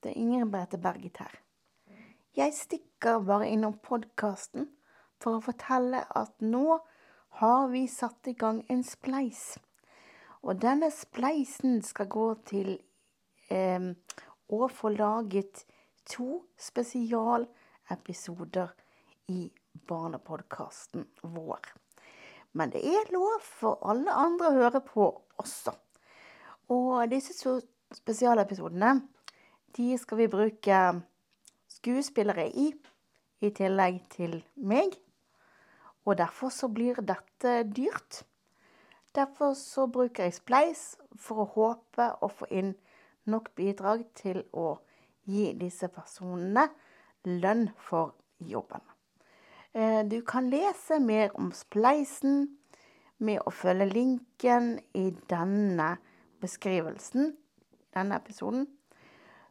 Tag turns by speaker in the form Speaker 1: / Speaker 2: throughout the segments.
Speaker 1: Det er Ingrid Brete Berget her. Jeg stikker bare innom podkasten for å fortelle at nå har vi satt i gang en spleis. Og denne spleisen skal gå til eh, å få laget to spesialepisoder i barnepodkasten vår. Men det er lov for alle andre å høre på også. Og disse to spesialepisodene de skal vi bruke skuespillere i, i tillegg til meg. Og derfor så blir dette dyrt. Derfor så bruker jeg Spleis for å håpe å få inn nok bidrag til å gi disse personene lønn for jobben. Eh, du kan lese mer om Spleisen med å følge linken i denne beskrivelsen, denne episoden.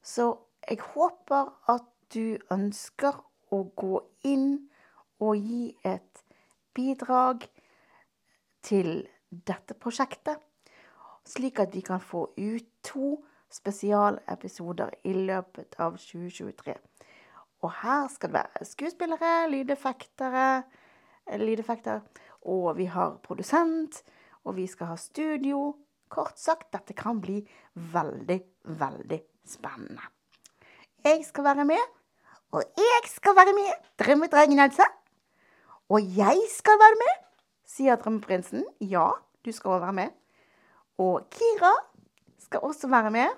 Speaker 1: Så jeg håper at du ønsker å gå inn og gi et bidrag til dette prosjektet, slik at vi kan få ut to spesialepisoder i løpet av 2023. Og her skal det være skuespillere, lydeffektere, lydeffekter, og vi har produsent, og vi skal ha studio. Kort sagt, dette kan bli veldig, veldig spennende. Jeg skal være med, og jeg skal være med, drømmedrengen altså. Og jeg skal være med, sier drømmeprinsen. Ja, du skal også være med. Og Kira skal også være med.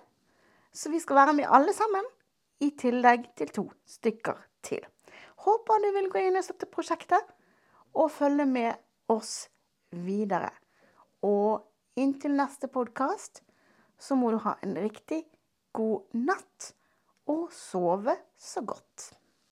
Speaker 1: Så vi skal være med alle sammen, i tillegg til to stykker til. Håper du vil gå inn og støtte prosjektet, og følge med oss videre. Og inntil neste podkast så må du ha en riktig god natt, og sove så godt.